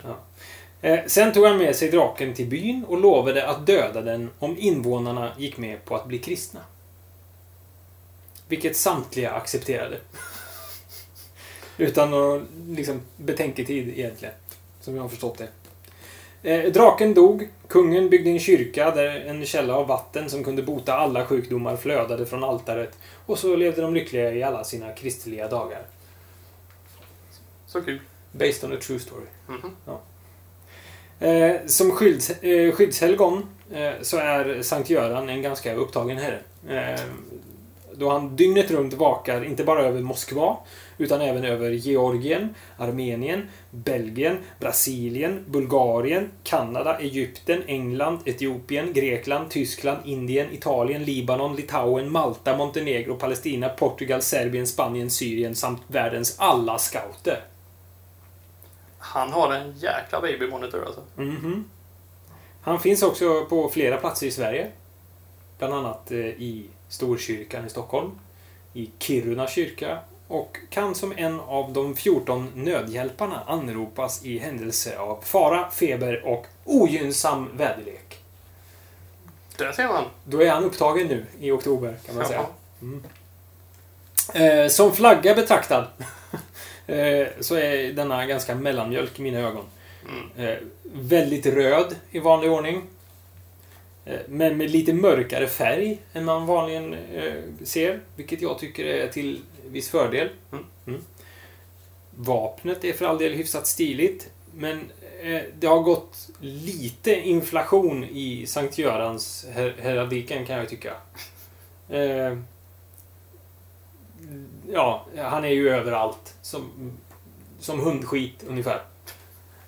Eh, sen tog han med sig draken till byn och lovade att döda den om invånarna gick med på att bli kristna. Vilket samtliga accepterade. Utan någon liksom, betänketid egentligen. Som jag har förstått det. Eh, draken dog. Kungen byggde en kyrka där en källa av vatten som kunde bota alla sjukdomar flödade från altaret. Och så levde de lyckliga i alla sina kristliga dagar. Så kul. Based on a true story. Mhm. Eh, som skydds, eh, skyddshelgon eh, så är Sankt Göran en ganska upptagen herre. Eh, då han dygnet runt vakar inte bara över Moskva utan även över Georgien, Armenien, Belgien, Brasilien, Bulgarien, Kanada, Egypten, England, Etiopien, Grekland, Tyskland, Indien, Italien, Libanon, Litauen, Malta, Montenegro, Palestina, Portugal, Serbien, Spanien, Syrien samt världens alla scouter. Han har en jäkla babymonitor alltså. Mhm. Han finns också på flera platser i Sverige. Bland annat eh, i Storkyrkan i Stockholm, i Kiruna kyrka och kan som en av de 14 nödhjälparna anropas i händelse av fara, feber och ogynnsam väderlek. Där ser man. Då är han upptagen nu i oktober, kan man säga. Jaha. Eh, som flagga betraktad så är denna ganska mellanmjölk i mina ögon. Mm. Eh, väldigt röd i vanlig ordning. Eh, men med lite mörkare färg än man vanligen eh, ser. Vilket jag tycker är till viss fördel. Mm. Vapnet är för all del hyfsat stiligt. Men eh, det har gått lite inflation i Sankt Görans her heraldiken kan jag tycka. Ja, han är ju överallt. Som, som hundskit ungefär.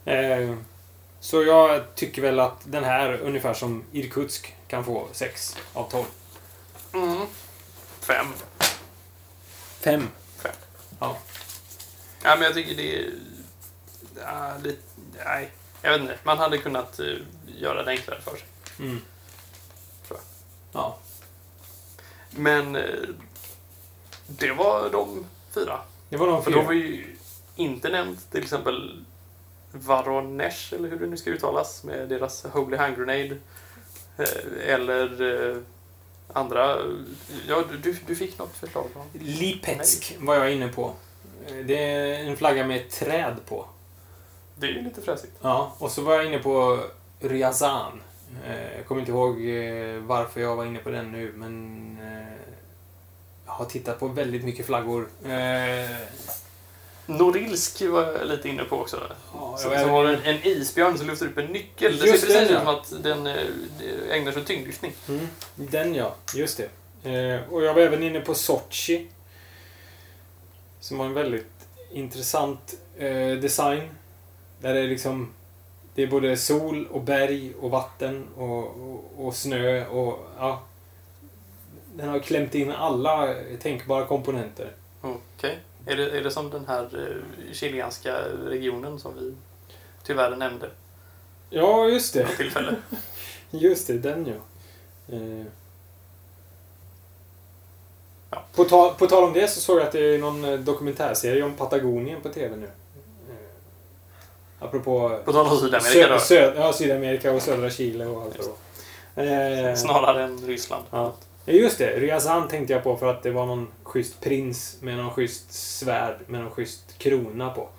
Eh, Så jag tycker väl att den här, ungefär som Irkutsk, kan få 6 av 12. Mm. Fem. 5. Fem. Ja. Ja, men jag tycker det är... Ja, lite, nej, jag vet inte. Man hade kunnat eh, göra det enklare för sig. Mm. Tror Ja. Men eh, det var de fyra. Det var de För då fyra. var ju inte nämnt till exempel Varonesh, eller hur det nu ska uttalas, med deras Holy Hand Grenade. Eh, Eller eh, andra... Ja, du, du fick något förslag? Lipetsk var jag inne på. Det är en flagga med ett träd på. Det är ju lite fräsigt. Ja, och så var jag inne på Ryazan. Eh, Jag kommer inte ihåg eh, varför jag var inne på den nu, men eh, jag har tittat på väldigt mycket flaggor. Eh, Norilsk var jag lite inne på också. Ja, det även- en, en isbjörn som lyfter upp en nyckel. Det Just ser precis ut som att den eh, ägnar sig åt tyngdlyftning. Mm, den ja, just det. Eh, och jag var även inne på Sochi. Som har en väldigt intressant eh, design. Där det är liksom... Det är både sol och berg och vatten och, och, och snö och... Ja, den har klämt in alla tänkbara komponenter. Okej. Är, det, är det som den här eh, chilenska regionen som vi tyvärr nämnde Ja, just det. tillfälle? Just det, den ja. Eh. Ja. På, tal, på tal om det så såg jag att det är någon eh, dokumentärserie om Patagonien på TV nu. Eh. Apropå På tal om Sydamerika då. sö, ja, Sydamerika och södra Chile och allt det. Eh, Snarare än Ryssland. Ja. Ja, just det. Ryazan tänkte jag på för att det var någon schysst prins med någon schysst svärd med någon schysst krona på.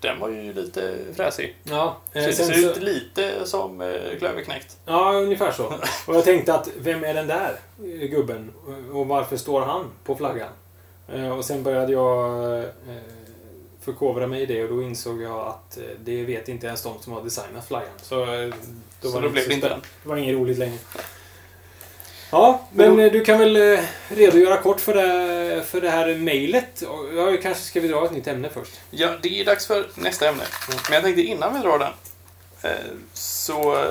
Den var ju lite fräsig. Ja, eh, Ser, sen ser så- ut lite som eh, Klöverknäckt. Ja, ungefär så. Och jag tänkte att, vem är den där eh, gubben? Och varför står han på flaggan? Eh, Och sen började jag eh, förkovra mig i det och då insåg jag att eh, det vet inte ens de som har designat flaggan. Så eh, Så var då blev det inte spännande. Det var inget roligt längre. Ja, men eh, du kan väl eh, redogöra kort för det, för det här mejlet. Ja, kanske ska vi dra ett nytt ämne först. Ja, det är dags för nästa ämne. Men jag tänkte innan vi drar den eh, så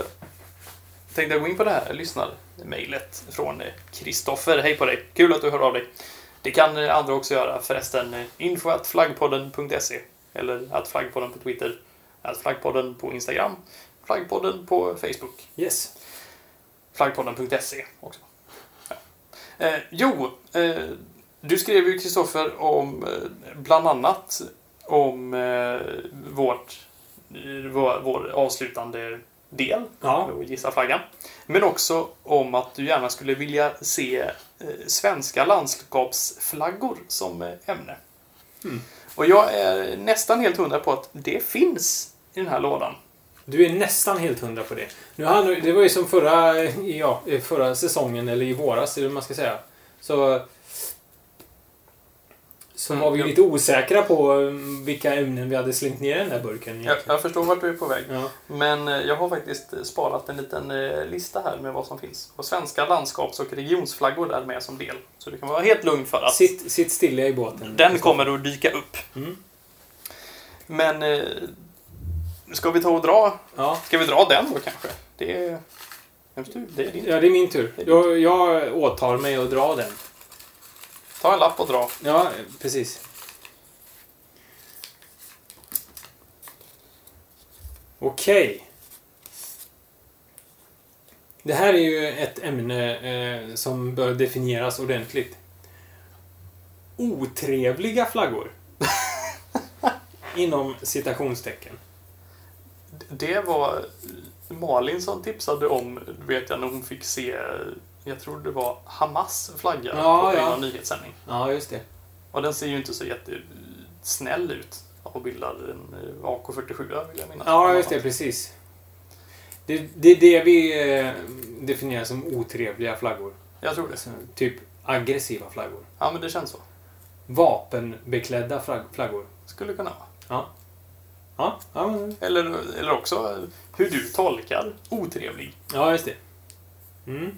tänkte jag gå in på det här lyssnarmejlet från Kristoffer. Hej på dig! Kul att du hör av dig. Det kan andra också göra förresten. eh, Info att flaggpodden.se eller att flaggpodden på Twitter. Att flaggpodden på Instagram. Flaggpodden på Facebook. Yes. Flaggpodden.se också. Eh, jo, eh, du skrev ju Kristoffer om eh, bland annat om eh, vårt, vår, vår avslutande del, Ja. gissa flaggan. Men också om att du gärna skulle vilja se eh, svenska landskapsflaggor som ämne. Mm. Och jag är nästan helt hundra på att det finns i den här lådan. Du är nästan helt hundra på det. Nu han- det var ju som förra, ja, förra säsongen, eller i våras, eller man ska säga. Så... Så Mm, var vi ja. lite osäkra på mm, vilka ämnen vi hade slängt ner i den där burken. Jag, egentligen. jag förstår vart du är på väg. Ja. Men eh, jag har faktiskt eh, sparat en liten eh, lista här med vad som finns. Och svenska landskaps och regionsflaggor är med som del. Så du kan vara helt lugn för att Sitt, sitt stilla i båten. den kommer att dyka upp. Mm. Men ska vi ta och dra? Ja. Ska vi dra den då kanske? Det är... Vems tur? Det är din. ja, det är min tur. Jag, jag åtar mig att dra den. Ta en lapp och dra. Ja, precis. Okej. Det här är ju ett ämne eh, som bör definieras ordentligt. Otrevliga flaggor. Inom citationstecken. Det var Malin som tipsade om, vet jag, när hon fick se, jag tror det var Hamas flagga Ja, på ja. en nyhetssändning. Ja, just det. Och den ser ju inte så jättesnäll ut. Och bildar en eh, AK47 vill jag minnas. Ja, just det. Precis. Det, det är det vi eh, definierar som otrevliga flaggor. Jag tror det. Så, typ aggressiva flaggor. Ja, men det känns så. Vapenbeklädda flagg, flaggor. Skulle kunna vara. Ja. Ja, ja, men, Eller, eller också hur du tolkar otrevlig. ja just det. Mm.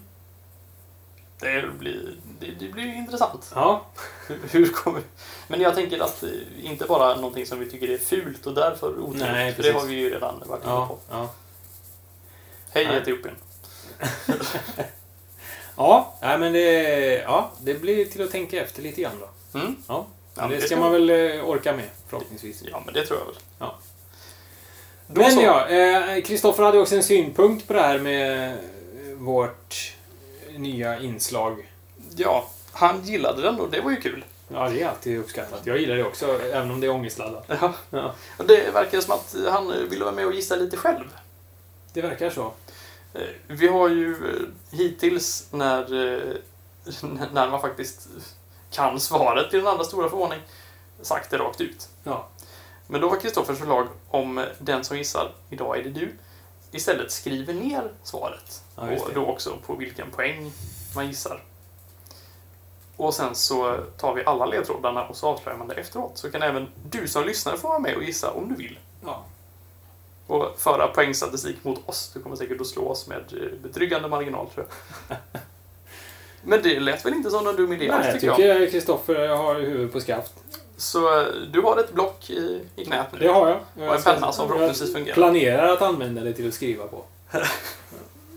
Det blir, det, det blir intressant. Ja. Hur, hur kommer... Men jag tänker att eh, inte bara någonting som vi tycker är fult och därför otrevligt. Nej, för det precis. har vi ju redan varit inne Ja. på. Ja. Hej Nej. Etiopien. Ja, nej, men det, ja, det blir till att tänka efter lite grann då. Mm. Ja. Men det ska- man väl eh, orka med, förhoppningsvis. Ja, men det tror jag väl. Ja. Då Men så. ja, eh, Kristoffer hade också en synpunkt på det här med eh, vårt nya inslag. Ja, han gillade den och det var ju kul. Ja, det är alltid uppskattat. Jag gillar det också, även om det är ångestladdat. Ja. Ja. Det verkar som att han ville vara med och gissa lite själv. Det verkar så. Eh, Vi har ju eh, hittills när, eh, när man faktiskt kan svaret till den andra stora förvåning sagt det rakt ut. Ja. Men då var Kristoffers förslag om den som gissar idag är det du istället skriver ner svaret. Ja, och då också på vilken poäng man gissar. Och sen så tar vi alla ledtrådarna och så avslöjar man det efteråt. Så kan även du som lyssnar få vara med och gissa om du vill. Ja. Och föra poängstatistik mot oss. Du kommer säkert att slå oss med eh, betryggande marginal tror jag. Men det lät väl inte som någon dum idé Nej, alls jag tycker jag. tycker Kristoffer har huvudet på skaft. Så eh, du har ett block i, i knät nu. Det har jag. Och en penna som förhoppningsvis jag fungerar. planerar att använda det till att skriva på.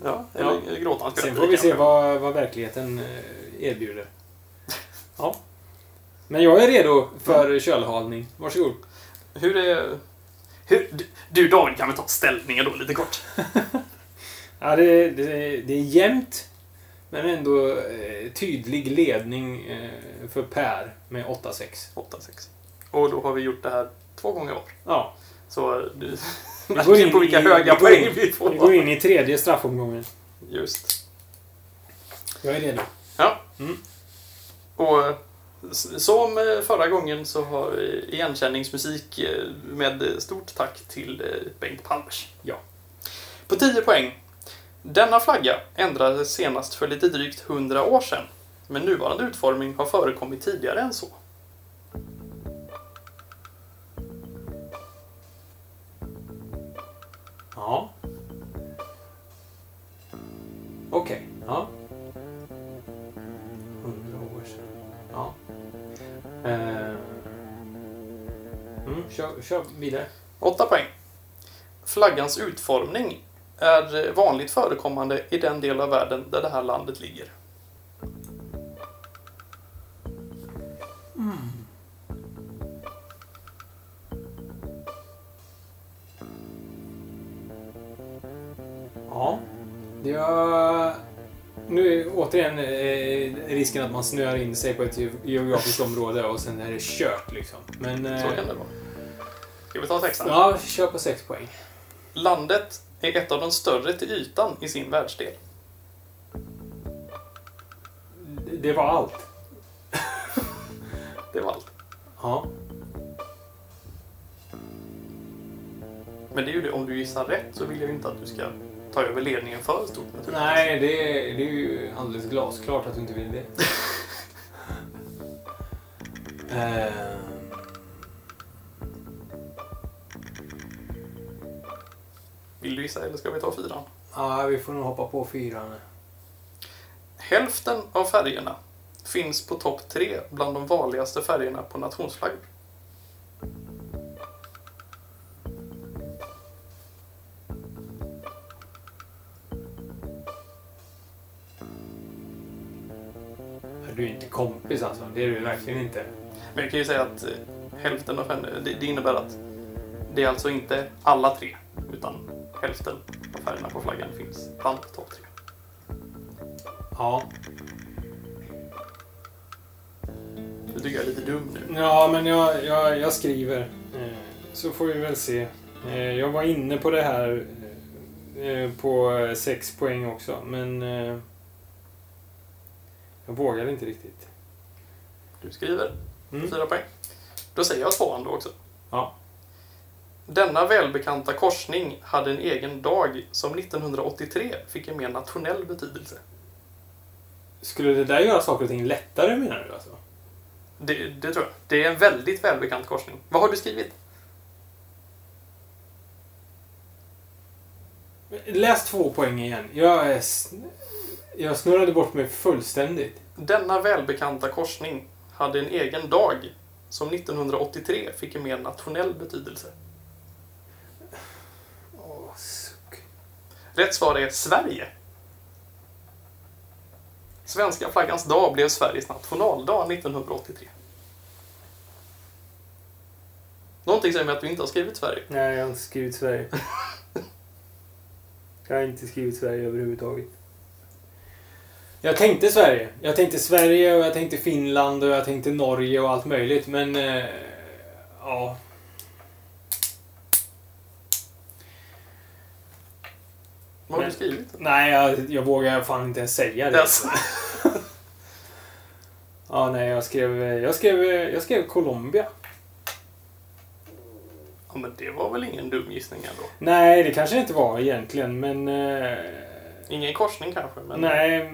Ja, eller gråtans Sen får vi se vad, vad verkligheten eh, erbjuder. Ja. Men jag är redo för kölhalning. Varsågod. Hur är... Hur, du- David kan väl ta ställningen då lite kort? Ja, det, det, det är jämnt, men ändå eh, tydlig ledning eh, för Per med 8-6. 8-6. Och då har vi gjort det här två gånger var. Ja, Så eh, du märker in på vilka i- höga vi poäng in- vi får. vi går in i tredje straffomgången. Just. Jag är redo. Ja. Mm. Och som förra gången så har vi igenkänningsmusik med stort tack till Bengt Palmers. Ja. På 10 poäng. Denna flagga ändrades senast för lite drygt 100 år sedan. Men nuvarande utformning har förekommit tidigare än så. Ja. Okej. Ja. 100 år sedan. Ja. Eh. Mm, kör, kör vidare. 8 poäng. Flaggans utformning är eh, vanligt förekommande i den del av världen där det här landet ligger. Ja. Jag... Nu är återigen eh, risken att man snöar in sig på ett ge- geografiskt område och sen är det kört liksom. Men... Så Eh, kan det vara. Ska vi ta sexan? ja, kör på 6 poäng. Landet är ett av de större till ytan i sin världsdel. Det- var allt. Det var allt. Ja. Men det är ju det, om du gissar rätt så vill jag ju inte att du ska ta över ledningen för stort. Nej, det är, det är ju alldeles glasklart att du inte vill det. Ehm, Vill du gissa eller ska vi ta fyran? Ja, vi får nog hoppa på fyran. Hälften av färgerna finns på topp tre bland de vanligaste färgerna på nationsflaggor. Du är inte kompis alltså. Det är du verkligen inte. Men jag kan ju säga att eh, hälften av färgerna, det, det innebär att det är alltså inte alla tre, utan hälften av färgerna på flaggan finns bland topp tre. Ja. Du tycker jag är lite dum nu. Ja, men jag, jag, jag skriver. Eh, Så får vi väl se. Eh, Jag var inne på det här eh, på 6 poäng också, men jag vågade inte riktigt. Du skriver Mm. fyra poäng. Då säger jag tvåan då också. Ja. Denna välbekanta korsning hade en egen dag som 1983 fick en mer nationell betydelse. Skulle det där göra saker och ting lättare menar du alltså? Det, det tror jag. Det är en väldigt välbekant korsning. Vad har du skrivit? Läs två poäng igen. Jag Jag snurrade bort mig fullständigt. Denna välbekanta korsning hade en egen dag som 1983 fick en mer nationell betydelse. Åh, suck. Rätt svar är Sverige. Svenska flaggans dag blev Sveriges nationaldag 1983. Någonting säger mig att du inte har skrivit Sverige. Nej, jag har inte skrivit Sverige. jag har inte skrivit Sverige överhuvudtaget. Jag tänkte Sverige. Jag tänkte Sverige och jag tänkte Finland och jag tänkte Norge och allt möjligt, men... Eh, ja. Vad har du skrivit? Nej, jag, jag vågar fan inte ens säga det. Yes. Ja, nej, jag skrev... Jag skrev, jag skrev Colombia. Ja, men det var väl ingen dum gissning ändå? Nej, det kanske det inte var egentligen, men... Eh, Ingen korsning kanske, men... Nej,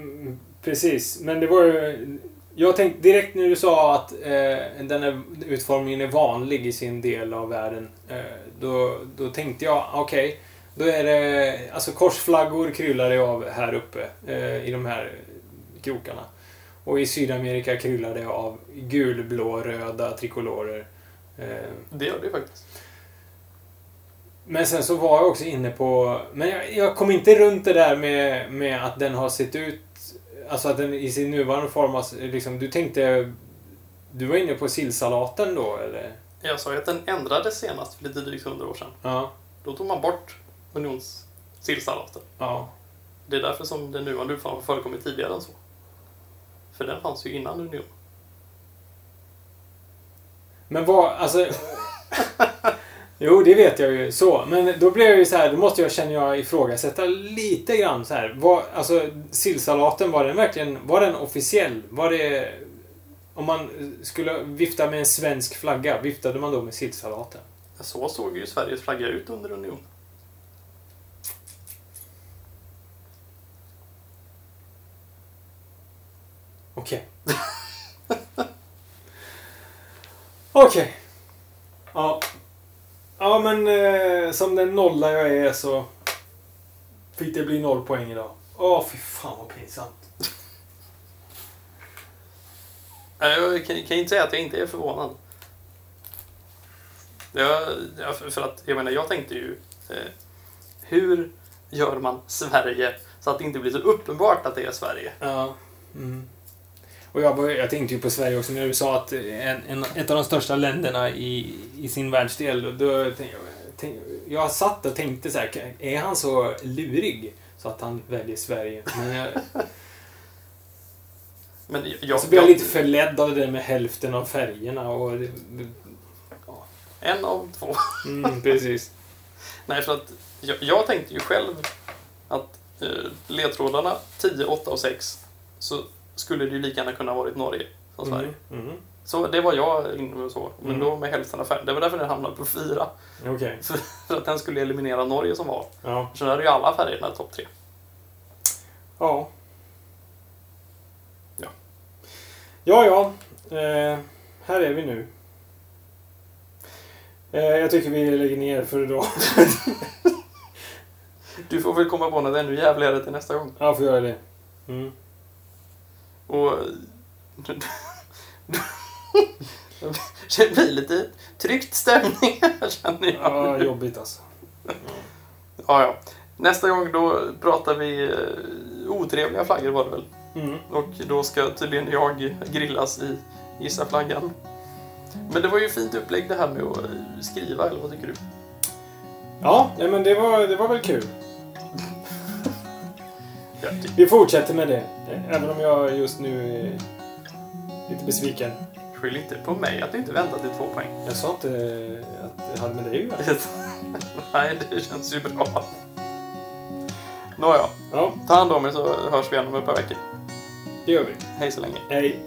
precis. Men det var ju... Jag tänkte direkt när du sa att eh, den här utformningen är vanlig i sin del av världen. Eh, då, då tänkte jag, okej. Då är det... Alltså korsflaggor kryllar det av här uppe. Eh, I de här krokarna. Och i Sydamerika kryllar det av gul, blå, röda trikolorer. Eh, Det gör det faktiskt. men sen så var jag också inne på... Men jag, jag kom inte runt det där med, med att den har sett ut... Alltså att den i sin nuvarande form har... Liksom, du tänkte... Du var inne på sillsalaten då, eller? Jag sa ju att den ändrades senast för lite drygt 100 år sedan. Ja. Då tog man bort unionssillsalaten. Ja. Det är därför som den nuvarande utformningen har förekommit tidigare än så. För den fanns ju innan union. Men vad... Alltså... jo, det vet jag ju. Så. Men då blir jag ju så här... Då måste jag, känner jag, ifrågasätta lite grann så här. Vad, alltså, sillsalaten, var den verkligen... Var den officiell? Var det... Om man skulle vifta med en svensk flagga, viftade man då med sillsalaten? Så såg ju Sveriges flagga ut under union. Okej. Okej. Ja. Ja, men eh, som den nolla jag är så fick det bli noll poäng idag. Åh, fy fan vad pinsamt. Jag kan, kan inte säga att jag inte är förvånad. Jag, för att, jag menar, jag tänkte ju... Eh, hur gör man Sverige så att det inte blir så uppenbart att det är Sverige? Ja. Mm. Och jag, jag tänkte ju på Sverige också när du sa att en, en, ett av de största länderna i, i sin världsdel. Då jag, tänk, jag satt och tänkte så här, är han så lurig så att han väljer Sverige? Men jag, Men jag, så blir jag lite förledd av det där med hälften av färgerna och... det- En av två. Mm, precis. Nej, för att jag, jag tänkte ju själv att eh, ledtrådarna 10, 8 och 6 så skulle det ju lika gärna kunna varit Norge som Sverige. Mm. Mm. Så det var jag inne med så. Men Mm. då med hälften av färg. Det var därför den hamnade på 4. Okej. För, för att den skulle eliminera Norge som var. Ja. Så där är ju alla färgerna topp 3. Ja. Ja. Ja, ja. Eh, här är vi nu. Eh, jag tycker vi lägger ner för idag. Du får väl komma på något ännu jävligare till nästa gång. Jag får göra det. Mm. Och... Det blir lite tryckt stämning här känner jag. Ja, jobbigt alltså. Ja, ja. Nästa gång då pratar vi eh, otrevliga flaggor var det väl. Mm. Och då ska tydligen jag grillas i Gissa flaggan. Men det var ju fint upplägg det här med att skriva, eller vad tycker du? Ja, nej, men det var, det var väl kul. Vi fortsätter med det. Även om jag just nu är lite besviken. Skyll inte på mig att du inte väntat till två poäng. Jag sa inte att det hade med dig att göra. Nej, det känns ju bra. Nåja, Ja, ta hand om er så hörs vi igen om ett par veckor. det gör vi. Hej så länge. Hej.